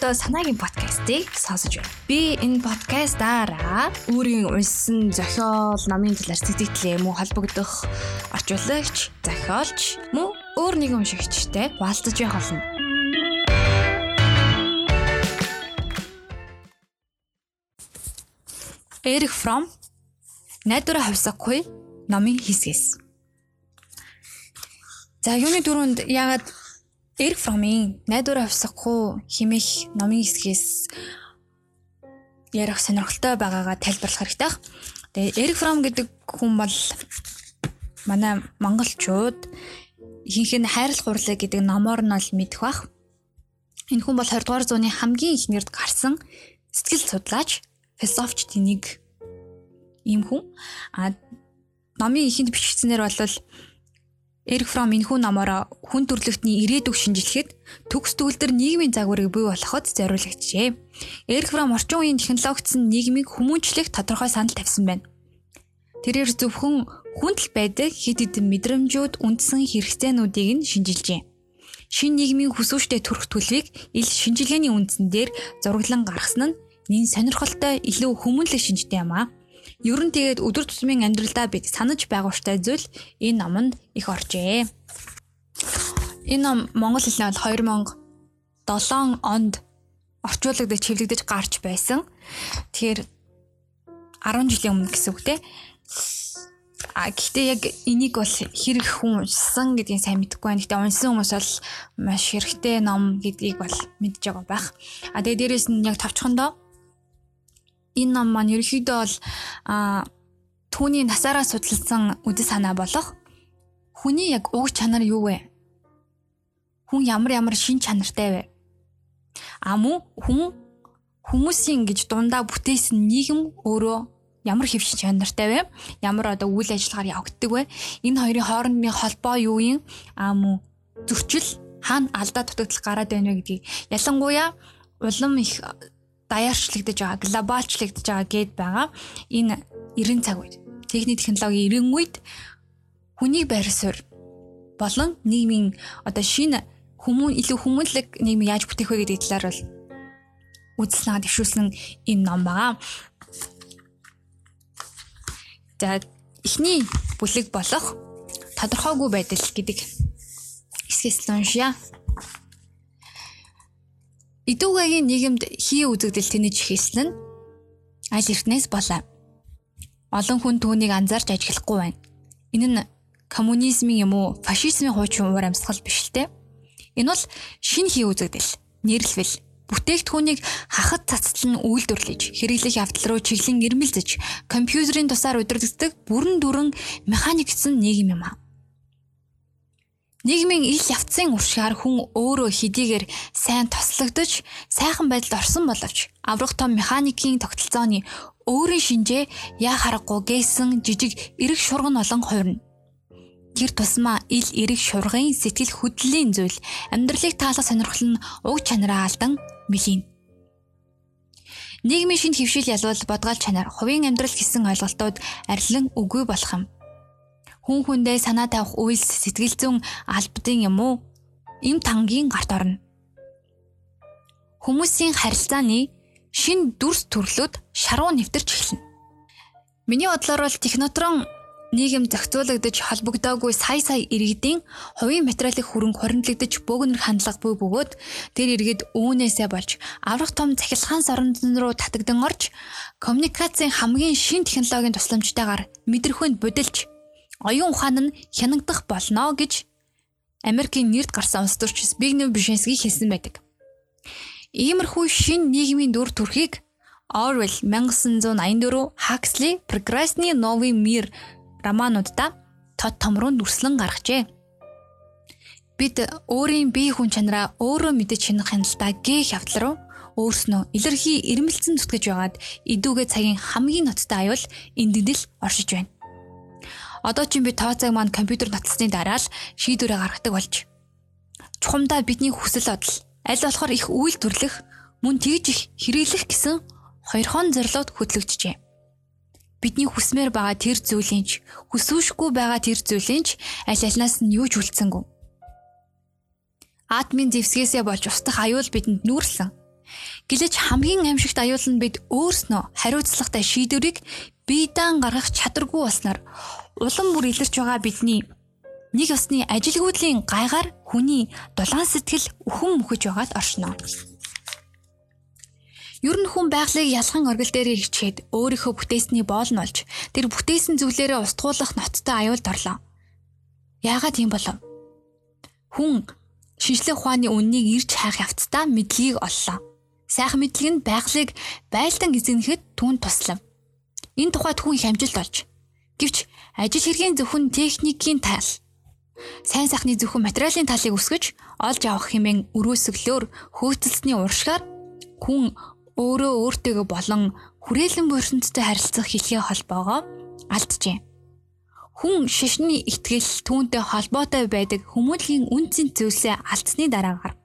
одоо санаагийн подкастыг сонсож байна. Би энэ подкастаараа өөрийн уншсан зохиол, номын талаар сэтгэлээ мөн холбогдох орчуулагч, зохиолч мөн өөр нэгэн уншигчтай хуваалцаж явах болно. Эрик Фром найдвараа хавсахгүй номын хэсгээс. За юуны дөрөнд яагаад Эрик Фромын найдвараа хувьсахгүй химэх номын хэсгээс ярих сонирхолтой байгаагаа тайлбарлах хэрэгтэй. Тэгээ Эрик Фром гэдэг хүн бол манай монголчууд ихэнх нь хайрлах хурлаа гэдэг номоор нь бол мэдэх бах. Энэ хүн бол 20 дугаар зууны хамгийн ихнэрд гарсан сэтгэл судлаач, философчдын нэг ийм хүн. А номын ихэнд бичигдсэнээр бол Эрик Фром энэхүү номоор хүн төрөлхтний ирээдүг шинжилэхэд төгс төгөлдөр нийгмийн загварыг бий болгоход зориулагджээ. Эрик Фром орчин үеийн технологичсон нийгмийг хүмүүжлэх тодорхой санал тавьсан байна. Тэрээр зөвхөн хүндэл байдаг хэд хэдэн мэдрэмжүүд үндсэн хэрэгцээнүүдийг нь шинжилжээ. Шин нийгмийн хүсвүүштэй төрөх төлөвийг ил шинжилгээний үндсэн дээр зураглан гаргасан нь нэн сонирхолтой илүү хүмүүнлэг шинжтэй юм аа. Ер нь тэгээд өдөр тутмын амьдралдаа бид санаж байгууштай зүйл энэ номонд их оржээ. Энэ ном монгол хэлний бол 2007 онд орчуулагдаж чиглэгдэж гарч байсан. Тэгэхээр 10 жилийн өмнө гэсэн үг те. А гэхдээ яг энийг бол хэрэг хүн уншсан гэдгийг сайн мэдэхгүй байна. Гэхдээ уншсан хүмүүс бол маш хэрэгтэй ном гэдгийг бол мэдж байгаа байх. А тэгээ дээрэс нь яг тавчхандаа энэ ном маань ерөөхдөө бол түүний насаараа судалсан үдэс санаа болох хүний яг уг чанар юу вэ? Хүн ямар ямар шин чанартай вэ? А мөн хүн хүмүүсийн гэж дундаа бүтээсэн нийгэм өөрөө ямар хэвшин чанартай вэ? Ямар одоо үйл ажиллагаар явагддаг вэ? Энэ хоёрын хоорондын холбоо юу юм? А мөн зөрчил хаана алдаа дутагдал гараад байна вэ гэдгийг ялангуяа улам их даяарчлагдаж байгаа, глобалчлагдаж байгаа гэд байгаа. Энэ 90 цаг үед техник технологи 90 үед хүнийг байр суурь болон нийгмийн одоо шинэ хүмүүн илүү хүмүүнлэг нийгмийг яаж бүтээх вэ гэдэг талаар бол үзэлснаа дэвшүүлсэн энэ ном байгаа. За эхний бүлэг болох тодорхойгүй байдал гэдэг хэсгээс л уншия. Идүүгийн нийгэмд хий үзэгдэл тэнэж хийсэн нь аль эртнээс болоо. Олон хүн түүнийг анзаарч ажиглахгүй байна. Энэ нь коммунизмын юм уу, фашизмын хуучин уур амьсгал биш л те. Энэ бол шин хий үзэгдэл, нэрлэвэл бүтээгдэхүүнийг хахад цацлан үйлдвэрлэж, хэрэглэх явдал руу чиглэн ирмэлзэж, компьютерийн тусаар удирддаг бүрэн дүрэн механикчсан нийгэм юм аа. Нийгмийн ил явцын уршаар хүн өөрөө хэдийгээр сайн тослогдож, сайхан байдалд орсон боловч аврах том механикийн тогтолцооны өөрийн шинжээ яа харахгүй гээсэн жижиг эрэг шурган олон хувирна. Тэр тусмаа ил эрэг шургын сэтгэл хөдлөлийн зүйл амьдралыг таалах сонирхол нь уг чанараа алдан мөхийн. Нийгмийн шинэ хөвшил ялвал бодгал чанар, хувийн амьдрал гэсэн ойлголтууд арилан үгүй болох юм хүн хүндээ санаа тавих үйлс сэтгэл зүйн албадын юм уу? Им тангийн гарт орно. Хүмүүсийн харилцааны шин дүрс төрлүүд шаруу нэвтэрч эхэлнэ. Миний бодлоор бол технотрон нийгэм зохицуулагдаж холбогдоогүй сая сая иргэдийн хувийн материалын хөрөнгө хоригдлогдож бөөгнөр хандлага буй бөгөөд тэр иргэд үүнээсээ болж аврах том цахилгаан сорнзон руу татагдан орж коммуникацийн хамгийн шин технологийн тусламжтайгаар мэдрэхүйнд будилж оюун ухаан нь хянагдах болно гэж Америкийн нэрд гарсан улс төрч Збигнев Бженский хэлсэн байдаг. Иймэрхүү шин нийгмийн дүр төрхийг Orwell 1984, Huxley Прекрасный новый мир романуудаа тод томруу нүрслэн гаргажээ. Бид өөрийн бие хүн чанараа өөрөө мэдэж чинах хяналтаа гээх явдал руу өөрснөө илэрхий ирмэлцэн зүтгэж байгаад идүүгээ цагийн хамгийн ноцтой аюул эндэгдэл оршиж байна. Одоо ч би тооцоог маань компьютер нотолсны дараа л шийдвэрээ гаргадаг болж. Чухамдаа бидний хүсэл бодол аль болохоор их үйл төрлөх мөн тэгж их хэрэглэх гэсэн хоёрхон зорилгод хөтлөгдөжээ. Бидний хүсмээр байгаа тэр зүйлийн ч хүсвэшгүй байгаа тэр зүйлийн ч аль альнаас нь юу ч үлдсэнгүй. Админ зэвсгээсээ болж устдах аюул бидэнд нүүрлэн. Гэлэж хамгийн аимшигт аюул нь бид өөрснөө хариуцлагатай шийдвэрийг бие даан гаргах чадваргүй болсноор улам бүр илэрч байгаа бидний нэг усны ажилгүйдлийн гайгаар хүний дулаан сэтгэл өхөн мөхөж байгаад оршино. Ер нь хүн байгалыг ялхан оргил дээр ирчээд өөрийнхөө бүтээсний боол нь болж тэр бүтээсэн зүйлээрээ устгуулах ноцтой аюулд орлоо. Яагаад тийм болов? Хүн шинжлэх ухааны үннийг ирж хайх явцдаа мэдлэгийг оллоо. Сайхан мэдлэг нь байгалыг байлдан эзэмнэхэд түүнд туслав. Энэ тухайд хүн их амжилт олж. Гэвч ажил хэргийн зөвхөн техникийн тал сайн сайхны зөвхөн материалын талыг өсгөж олж авах хэмээн өрөөсөглөөр хөөцөлсөний уршгаар хүн өөрөө өөртөөгөө болон хүрээлэн буурсантай харилцах хэлхээ холбоогоо алджээ. Хүн шашны ихтгэл түүнтэй холбоотой байдаг хүмүүлийн үнцийн зүйлсээ алдсны дараагаар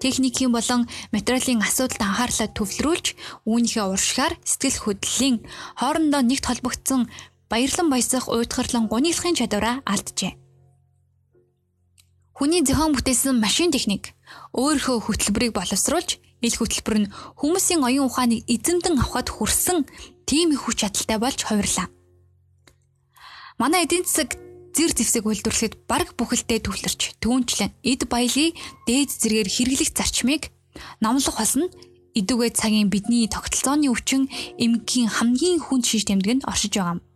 техникийн болон материалын асуудалд анхаарлаа төвлөрүүлж үүнийхээ уршгаар сэтгэл хөдлөлийн хоорондоо нэгт холбогдсон баярлан баясах уйдгарлан гуниглахын чадвараа алджээ. Хүний зохион бүтээсэн машин техник өөрийнхөө хөтөлбөрийг боловсруулж ил хөтөлбөр нь хүмүүсийн оюун ухааныг эзэмдэн авахд хүрсэн тийм их хүч чадалтай болж хувирлаа. Манай эдийн засаг зэр зэвсэг үйлдвэрлэхэд бараг бүхэлдээ төвлөрч түүнчлэн эд баялыг дээд зэргээр хэрэглэх зарчмыг номлох болсон идүгэ цагийн бидний тогтолцооны өвчин эмгэгийн хамгийн хүнд шиж тэмдгэнд оршиж байгаа юм.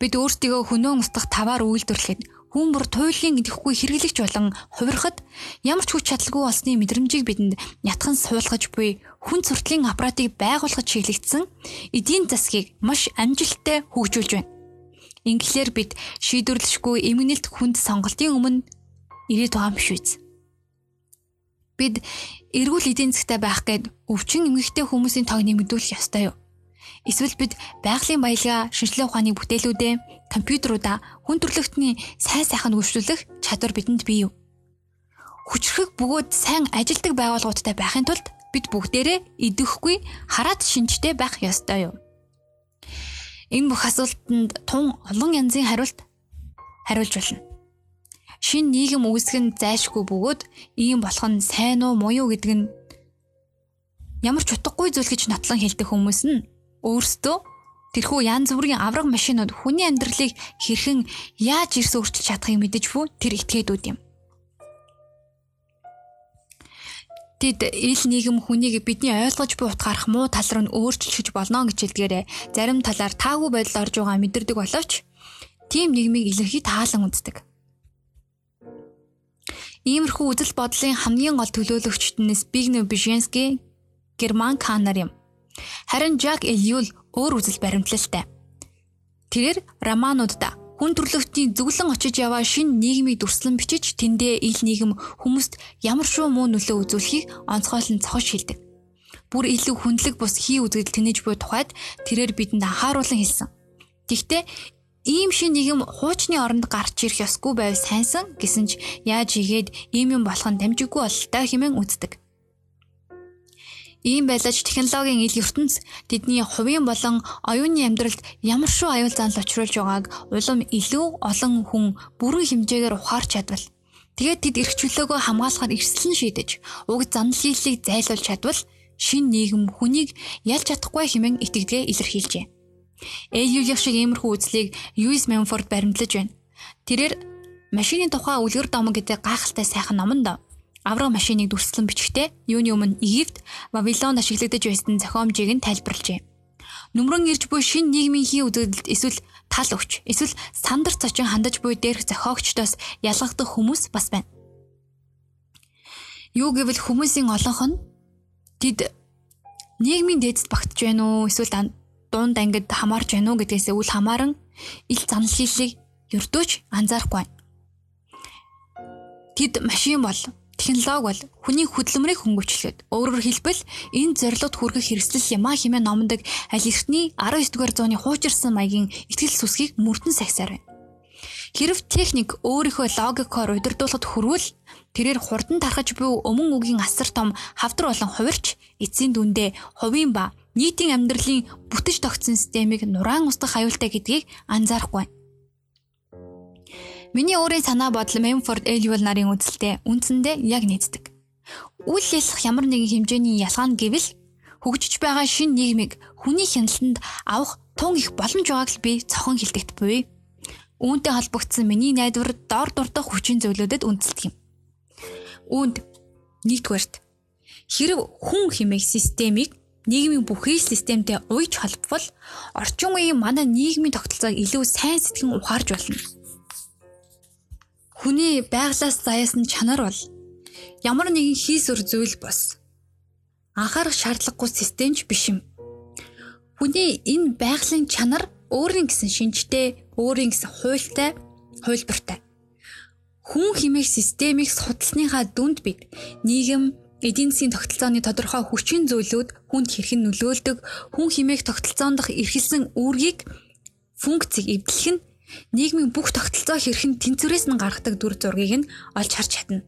Бид өөрсдийгөө хөнөөн устгах таваар үйлдвэрлэхэд хүн бүр туйлын идэхгүй хэрэглэгч болон хувирахад ямар ч хүч чадалгүй болсны мэдрэмжийг бидэнд ятхан суулгаж буй хүн суртлын аппаратыг байгуулгад чиглэгдсэн эдийн засгийг маш амжилттай хөгжүүлж байна. Ингэлээр бид шийдвэрлэшгүй эмгэнэлт хүнд сонголтын өмнө ирээд байгаа юм биш үү? Бид эргүүл эдийн засгтай байх гээд өвчин эмгэгтэй хүмүүсийн тоог нэмэгдүүлэх ёстой юу? Эсвэл бид байгалийн баялгаа, шинжилгээ ухааны бүтээлүүдээ, компьютеруудаа хүн төрөлхтний сайн сайхан үйлчлүүлэх чадвар бидэнд бий юу? Хүчрхэг бөгөөд сайн ажилдаг байгууллагуудтай байхын тулд бид бүгдээрээ идэвхгүй хараад шинжтэй байх ёстой юу? Энэ бүх асуултанд тун олон янзын хариулт хариулж болно. Шин нийгэм үүсгэх нь зайшгүй бөгөөд ийм болох нь сайн уу муу юу гэдэг нь ямар ч утгагүй зүйл гэж нотлон хэлдэг хүмүүс нь өөрсдөө тэрхүү янз бүрийн авраг машинууд хүний амьдралыг хэрхэн яаж ирс өөрчилж чадахыг мэдэж буй тэр этгээдүүд юм. Тэд ил нийгэм хүнийг бидний ойлгож буй утгаарх муу тал руу өөрчилж болно гэж хэлдгээрээ зарим талаар таагүй байдал орж байгаа мэдэрдэг боловч тийм нийгмийг илэрхий таалан үздэг. Иймэрхүү үзэл бодлын хамгийн гол төлөөлөгчд нь Спигнев Бишенский, Герман Канар юм. Харин Жак Эльюл өөр үзэл баримтлалтай. Тэрээр романуудаа Хүн төрлөختийн зөвлөн очиж яваа шин нийгмийг дүрслэн бичиж тэндээ ил нийгэм хүмүүст ямар шуу муу нөлөө үзүүлэхийг онцгойлон цохож хэлдэг. Бүр илүү хүндлэг бус хий үзэгдэл тэнэж буй тухайд тэрээр бидэнд анхааруулan хэлсэн. Тэгвэл ийм шин нийгэм хуучны оронд гарч ирэх ёсгүй байв сайнсан гэсэн ч яаж игээд ийм юм болох нь дамжиггүй бололтой хэмээн үздэг. Ийм байлаач технологийн ил ертөнц тэдний хувийн болон оюуны амьдралд ямар шүү аюул занал учруулж байгааг улам илүү олон хүн бүрэн хэмжээгээр ухаарч чадвал тэгээд тэд эрх чөлөөгөө хамгаалахаар эрсэлэн шийдэж уг занал хийлийг зайлуулж чадвал шин нийгэм хүнийг ялж чадахгүй хэмээн итгэдгээ илэрхийлжээ. Эйюлих шиг иймэрхүү үзлийг Юис Мэнфорд баримтлаж байна. Тэрээр машины тухай үлгэр домог гэдэг гайхалтай сайхан номонд авраг машиныг дүрслэн бичгтээ юуны өмнө Египт, Вавилон ашиглагдаж байсан зохиомжийг нь тайлбарлажээ. Нүмрэн ирж буй шин нийгмийн хий үзэгдэлд эсвэл тал өгч, эсвэл сандар цочин хандаж буй дээрх зохиогчдоос ялгагдах хүмүүс бас байна. Юу гэвэл хүмүүсийн олонх нь тэд нийгмийн дээдсд багтж байна уу эсвэл дунд ангид хамаарч байна уу гэдгээс үл хамааран ил занал хийлийг ердөөч анзаарахгүй. Тэд машин бол Технологи бол хүний хөдөлмөрийг хөнгөвчлөөд өөрөөр хэлбэл энэ зорилгод хүргэх хэрэгсэл юм а хэмээн номдог аль эртний 19-р зууны хуучирсан маягийн ихтгэл сүсгийг мөрдөн сахисаар байна. Хэрв техник өөрийнхөө логикоор удирдуулахад хүрвэл тэрээр хурдан тархаж буй өмнө үгийн асар том хавдар болон хувирч эцсийн дүндээ хувийн ба нийтийн амьдралын бүтэж тогтсон системийг нураан устгах аюултай гэдгийг анзаарахгүй. Миний өөрийн санаа бодол Memford Elwell нарын үзэлтэй үндсэндээ яг нийцдэг. Үйл ялах ямар нэгэн хэмжээний ялгаа нь гэвэл хөгжиж байгаа шин нийгмийг хүний хяналтанд авах тун их боломж байгааг л би цохон хилдэгт буй. Үүнтэй холбогдсон миний найдвар дор дурдах хүчин зөвлөдөд үндэслэх юм. Үүнд нэгдүгээрт хэрэг хүн химээх системийг нийгмийн бүхий системтэй уйж холбовол орчин үеийн манай нийгмийн тогтолцоог илүү сайн сэтгэн ухаарж болно. Хүний байглаас заяасан чанар бол ямар нэгэн хийсвэр зүйл бос анхаарах шаардлагагүй системч биш юм. Хүний энэ байгалийн чанар өөрийн гэсэн шинжтэй, өөрийн гэсэн хуультай, хуйлбартай. Хүн химээх системийг судалсныхаа дүнд бид нийгэм эдийн засгийн тогтолцооны тодорхой хүчин зүйлүүд хүнд хэрхэн нөлөөлдөг, хүн химээх тогтолцоонд дах эрхэлсэн үүргийг функцийг эвдлэх нь нийгмийн бүх тогтолцоо хэрхэн тэнцвэрээс нь гаргадаг дүр зургийг нь олж харж чадна.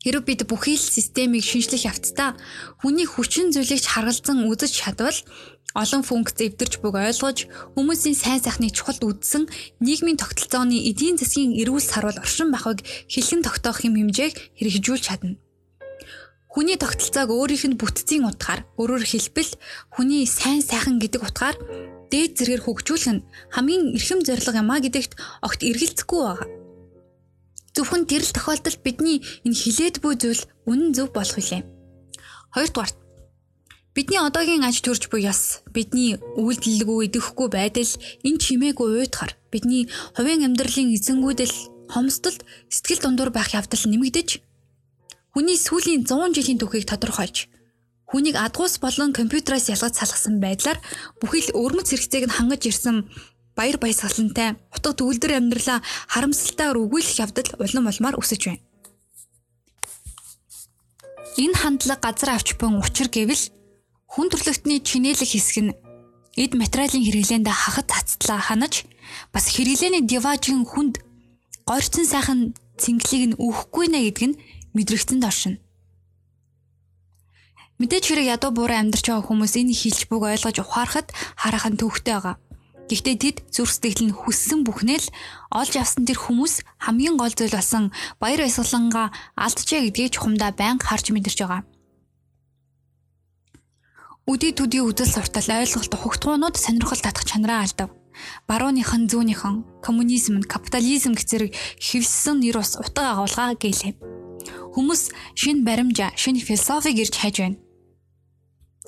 Хэрвээ бид бүхий л системийг шинжлэх явцдаа хүний хүчин зүйлийг харгалзан үзэж чадвал олон функц эвдэрч буг ойлгож хүмүүсийн сайн сайхныг чухалд үзсэн нийгмийн тогтолцооны эдийн засгийн эрүүл сарвал оршин бахыг хэлхэн тогтоох юм хэмжээг хэрэгжүүлж чадна. Хүний тогтолцоог өөрийнх нь бүтцийн утгаар өөрөөр хэлбэл хүний сайн сайхан гэдэг утгаар дээд зэргээр хөгжүүлэх нь хамгийн эрхэм зорилго юм а гэдэгт огт эргэлзэхгүй байна. Зөвхөн тэр л тохиолдолд бидний энэ хилээд буй зүйл үнэн зөв болох үлээ. Хоёрдугаар бидний одоогийн аж төрж буй яс бидний үйлдэлгүй идэхгүй байдал энэ чимээгүй уйдахар бидний хувийн амьдралын эзэнгүүдэл хомсдолд сэтгэл дундуур байх явдал нэмэгдэж хүний сүүлийн 100 жилийн түүхийг тодорхойлж хүнийг адгуус болон компьютероос ялгаж салгасан байдлаар бүхий л өрмөц хэрэгцээг нь хангаж ирсэн баяр баясгалантай утга төгөлдөр амьдралаа харамсалтайгаар өгүүлэх явдал улам улмаар өсөж байна. Энэ хандлага газар авч буй учир гэвэл хүн төрлөختний чинээлэх хэсэг нь эд материалын хэрэглээнд хахад цацтлаа ханаж бас хэрэглээний диважийн хүнд горьцсон сайхан цэнгэлийг нь өгөхгүй нэ гэдг нь мэдрэгцэнд оршино. Мэдээж хэрэг ядуу буурай амьдарч байгаа хүмүүс энэ хилж бүг ойлгож ухаарахад хараахан төвхтэй байгаа. Гэхдээ тэд зүрх сэтгэл нь хүссэн бүхнээ л олж авсан тэр хүмүүс хамгийн гол зүйл болсон баяр баясгалангаа алдчихэ гэдгийг чухамдаа байнга харж мэдэрч байгаа. Үдий төдий үзэл суртал ойлголт хугтгуунууд сонирхол татах чанараа алдав. Барууныхан зүүнийхэн коммунизм, капитализм гэх зэрэг хэвссэн нэр ус утга агуулгаа гэлээ. Хүмүүс шин баримжаа, шин философиг ирж хайж байна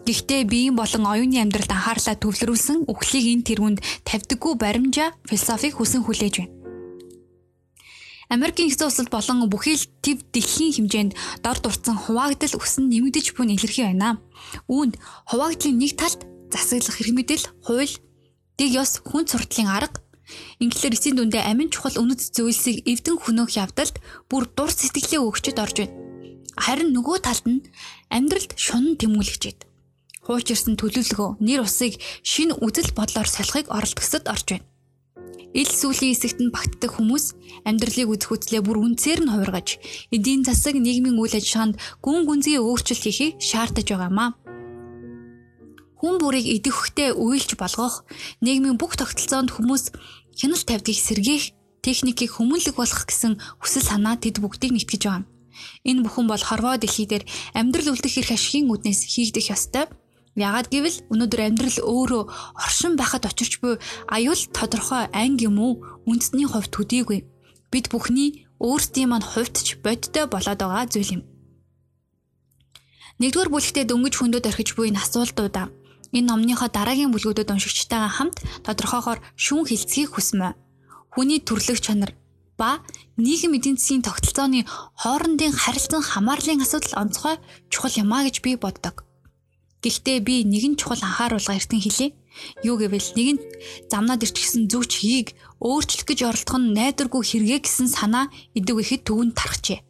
Гэхдээ биеийн болон оюуны амьдралд анхаарлаа төвлөрүүлсэн үхлийг энэ тэргүнд тавьдаггүй баримжаа философиг хүсэн хүлээж байна. Америкийн хэсэг улсад болон бүхий л төв дэлхийн хэмжээнд дор дурцсан хуваагдал өсөн нэмэгдэж буй илэрхий байна. Үүнд хуваагдлын нэг талд засаглах хэрэг мэдэл, хууль, дэг ёс, хүн суртлын арга Инглээр эцсийн дүндээ амин чухал үнэт зүйлсийг эвдэн хөнөөх явдалд бүр дур сэтгэлээ өгчөд орж байна. Харин нөгөө талд нь амьдралд шунан тэмүүлэгч байд хуучирсан төлөвлөгөө нэр усыг шин үзэл бодлоор солихыг оролдогсод орж байна. Ил сүлийн хэсэгт нь багтдаг хүмүүс амьдралыг үзэх үзлээ бүр үнцээр нь хувиргаж эдийн засаг нийгмийн үйл ажиллагаанд гүн гүнзгий өөрчлөлт хийхийг шаардаж байгаамаа. Хүн бүрийг идэвхтэй уйлж болгох нийгмийн бүх тогтолцоонд хүмүүс хяналт тавьдгийг сэргээх техникийг хүмүүнлэг болох гэсэн хүсэл санаа тэд бүгдийг нэгтгэж байгаа. Энэ бүхэн бол хорвоо дэлхий дээр амьдрал үлдэх эрх ашигын үднээс хийгдэх ёстой Яагад гэвэл өнөөдөр амьдрал өөрөө оршин байхад очирч буй аюул тодорхой анги юм уу үндэсний хувьд төдийгүй. Бид бүхний өөрсдийн маань хувьдч бодтой болоод байгаа зүйл юм. Нэгдүгээр бүлэгтээ дөнгөж хөндөд орхиж буй энэ асуултуудаа энэ номныхоо дараагийн бүлгүүдэд уншигчтайгаа хамт тодорхойгоор шүүн хилцгийг хүсмэ. Хүний төрлөх чанар ба нийгэм эдийн засгийн тогтолцооны хоорондын харилцан хамаарлын асуудал онцгой чухал юмаа гэж би боддог. Гэхдээ би нэгэн чухал анхааруулга эртэн хэлье. Юу гэвэл нэгэн замнаад ирчихсэн зүүч хийг өөрчлөх гэж оролдох нь найдваргүй хэрэгэ гэсэн санаа идэв ихэд төвөнд тархжээ.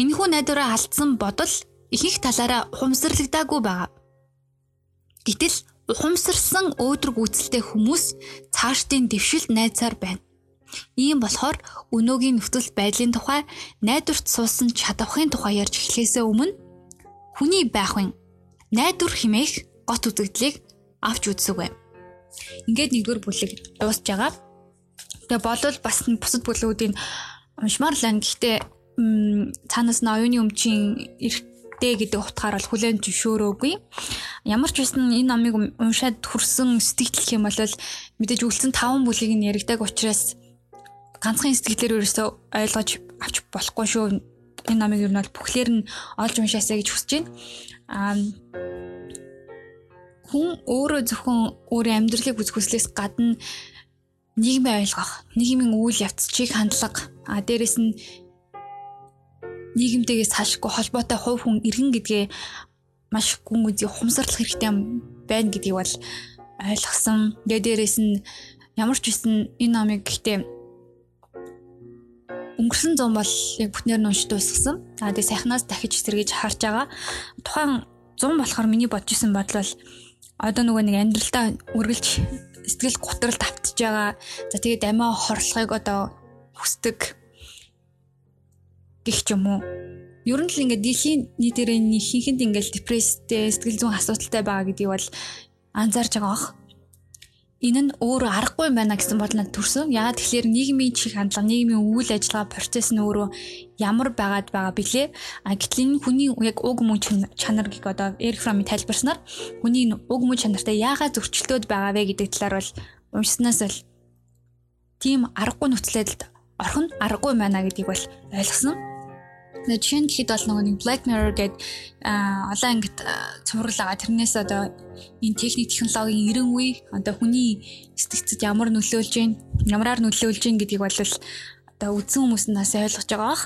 Энэхүү найдвараа алдсан бодол ихэнх талаараа ухамсарлагдаагүй байгаа. Гэтэл ухамсарсан өөдрөг үйлсэлтэй хүмүүс цаашдын дэвшилт найзаар байна. Ийм болохоор өнөөгийн нөхцөл байдлын тухай найдварт суусан чадвахын тухай ярьж эхлэхээс өмнө хүний байхын найдвар химээх гот үзэгдлийг авч үзсэв. Ингээд нэгдүгээр бүлэг дуусж байгаа. Тэгээ болвол бас бусад бүлгүүдийн уншмаар л байна. Гэхдээ цаанаас нь оюуны өмчийн эрх хэрэгтэй гэдэг утгаар бол хүлээн зөвшөөрөөгүй. Ямар ч байсан энэ номыг уншаад хүрсэн сэтгэл юм бол мэдээж үлдсэн 5 бүлийг нь яригдаг учраас ганцхан сэтгэлээр ерөөсөө ойлгож авч болохгүй шүү. Энэ номыг ер нь бол бүхлээр нь олж уншаасаа гэж хүсэж байна. Аа хүн өөрөө зөвхөн өөрийн амьдралыг үзэхүслээс гадна нийгмээ ойлгох, нийгмийн үйл явц, чиг хандлага, а дээрэс нь нийгэмтэйгээс цаашгүй холбоотой хувь хүн иргэн гэдгээ маш гүн үзий хумсарлах хэрэгтэй байна гэдгийг бол ойлгосон. Тэгээ дээрэс нь ямар ч үсэн энэ номыг гэхдээ өнгөрсөн зам бол яг бүтнээр нь уншиж дуусгасан. А тэгээ сайхнаас дахиж сэргийж харж байгаа. Тухайн зам болохоор миний бодож исэн бодол бол одоо нөгөө нэг амьдралдаа үргэлж сэтгэл готрол давтж байгаа. За тэгээд амиа хорлохыг одоо хүсдэг гих юм уу? Ер нь л ингээд дэлхийн нийтээрээ ихэнхэнд ингээд депресстэй, сэтгэл зүйн асуудалтай байгаа гэдгийг бол анзаарж байгаа бох. Энэ нь өөрөө аргагүй байна гэсэн надад төрсөн. Яагаад тэгэхээр нийгмийн чих хандлага, нийгмийн үйл ажиллагаа процесс нь өөрөө ямар байгаад байгаа бilé. А гэтэл энэ хүний яг уг мөн чанар гэх одоо Эрик Фромын тайлбарснаар хүний уг мөн чанартай яагаад зөрчилдөд байгаа вэ гэдэг талаар бол уншснаас л тийм аргагүй нөхцөлөд орхон аргагүй байна гэдгийг бол ойлгосон. Жишээ нь хэд бол нөгөө нэг Black Mirror гэдэг олон ангит цуврал байгаа. Тэрнээс одоо энэ техник технологийн 90 үе одоо хүний сэтгцэд ямар нөлөөлж гин, ямараар нөлөөлж гин гэдгийг бол одоо үзэн хүмүүс нь бас ойлгож байгаа бах.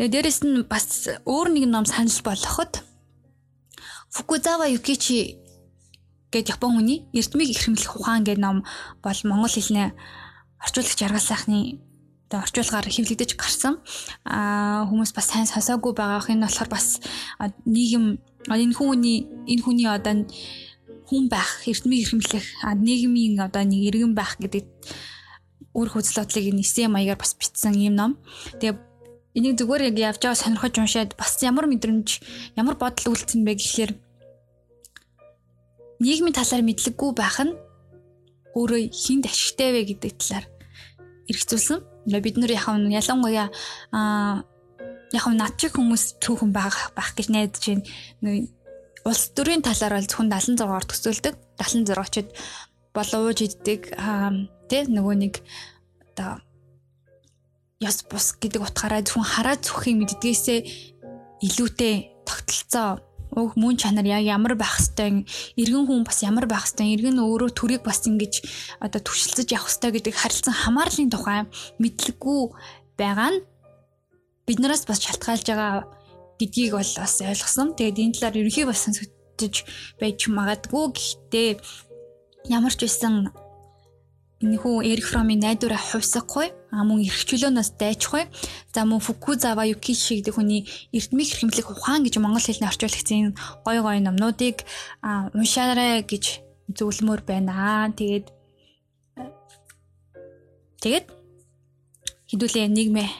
Тэгээд дээрэс нь бас өөр нэг ном санал болгоход Фукузава Юкичи гэдэг Япон хүний эрдмийг ихэмлэх ухаан гэдэг ном бол монгол хэлний орчуулагч аргал сайхны одоо орчуулгаар хэвлэгдэж гарсан. Аа хүмүүс бас сайн сонсоогүй байгаах энэ болохоор бас нийгэм энэ хүний энэ хүний одоо хүн байх, эрдмийг эрхэмлэх, нийгмийн одоо нэг иргэн байх гэдэг үр хөдөл бодлыг нэсэн маягаар бас бичсэн юм ном. Тэгээ энийг зүгээр яг явж байгаа сонирхож уншаад бас ямар мэдрэмж, ямар бодол үлдсэн бэ гэхлээр нийгмийн талаар мэдлэггүй байх нь өөрөө хинд ашигтай вэ гэдэг талаар эргцүүлсэн бид нар яхав ялангуяа а яхав над чиг хүмүүс түүхэн байх байх гэж найдаж байна. Улс төрийн талаар бол зөвхөн 76-аар төсөөлдөг. 76-чд бол ууж иддэг тий нөгөө нэг одоо яс бус гэдэг утгаараа зөвхөн хараа зүхийг мэддгээсээ илүүтэй тогтолцоо уг мөн чанар яг ямар байх хэвтэй иргэн хүн бас ямар байх хэвтэй иргэн өөрөө төрийг бас ингэж одоо түшилцэж явах хэвтэй гэдэг харилцан хамаарлын тухай мэдлэггүй байгаа нь биднээс бас шалтгаалж байгаа гэдгийг бол бас ойлгосон. Тэгээд энэ талаар ерөнхий бас сонсогдож байж магадгүй. Гэхдээ ямар ч байсан Энэхүү Эрик Фромын найдвараа хувьсахгүй а мөн эрхчлөөнөөс дайчихгүй. За мөн Фукузава Юкиши гэдэг хүний эрдмийг хэрхэмлэх ухаан гэж монгол хэлний орчуулагчийн гой гой номнуудыг уншаарай гэж зөвлөмөр байна. Тэгээд тэгээд хэдүүлээ нийгмээ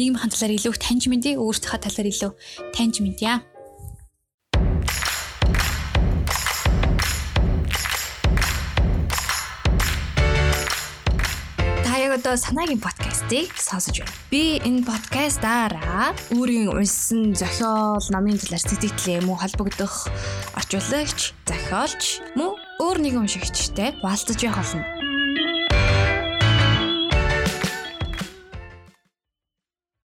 нийгмийн хандлаар илүү таньж мэдээ өөрсдийнхээ талаар илүү таньж мэдье. Одоо санаагийн подкастыг сонсож байна. Би энэ подкастаараа өөрийн уншсан зохиол, номын талаар сэтгэлээ мөн холбогдох орчуулагч, зохиолч мөн өөр нэгэн уншигчтай болцож явах болно.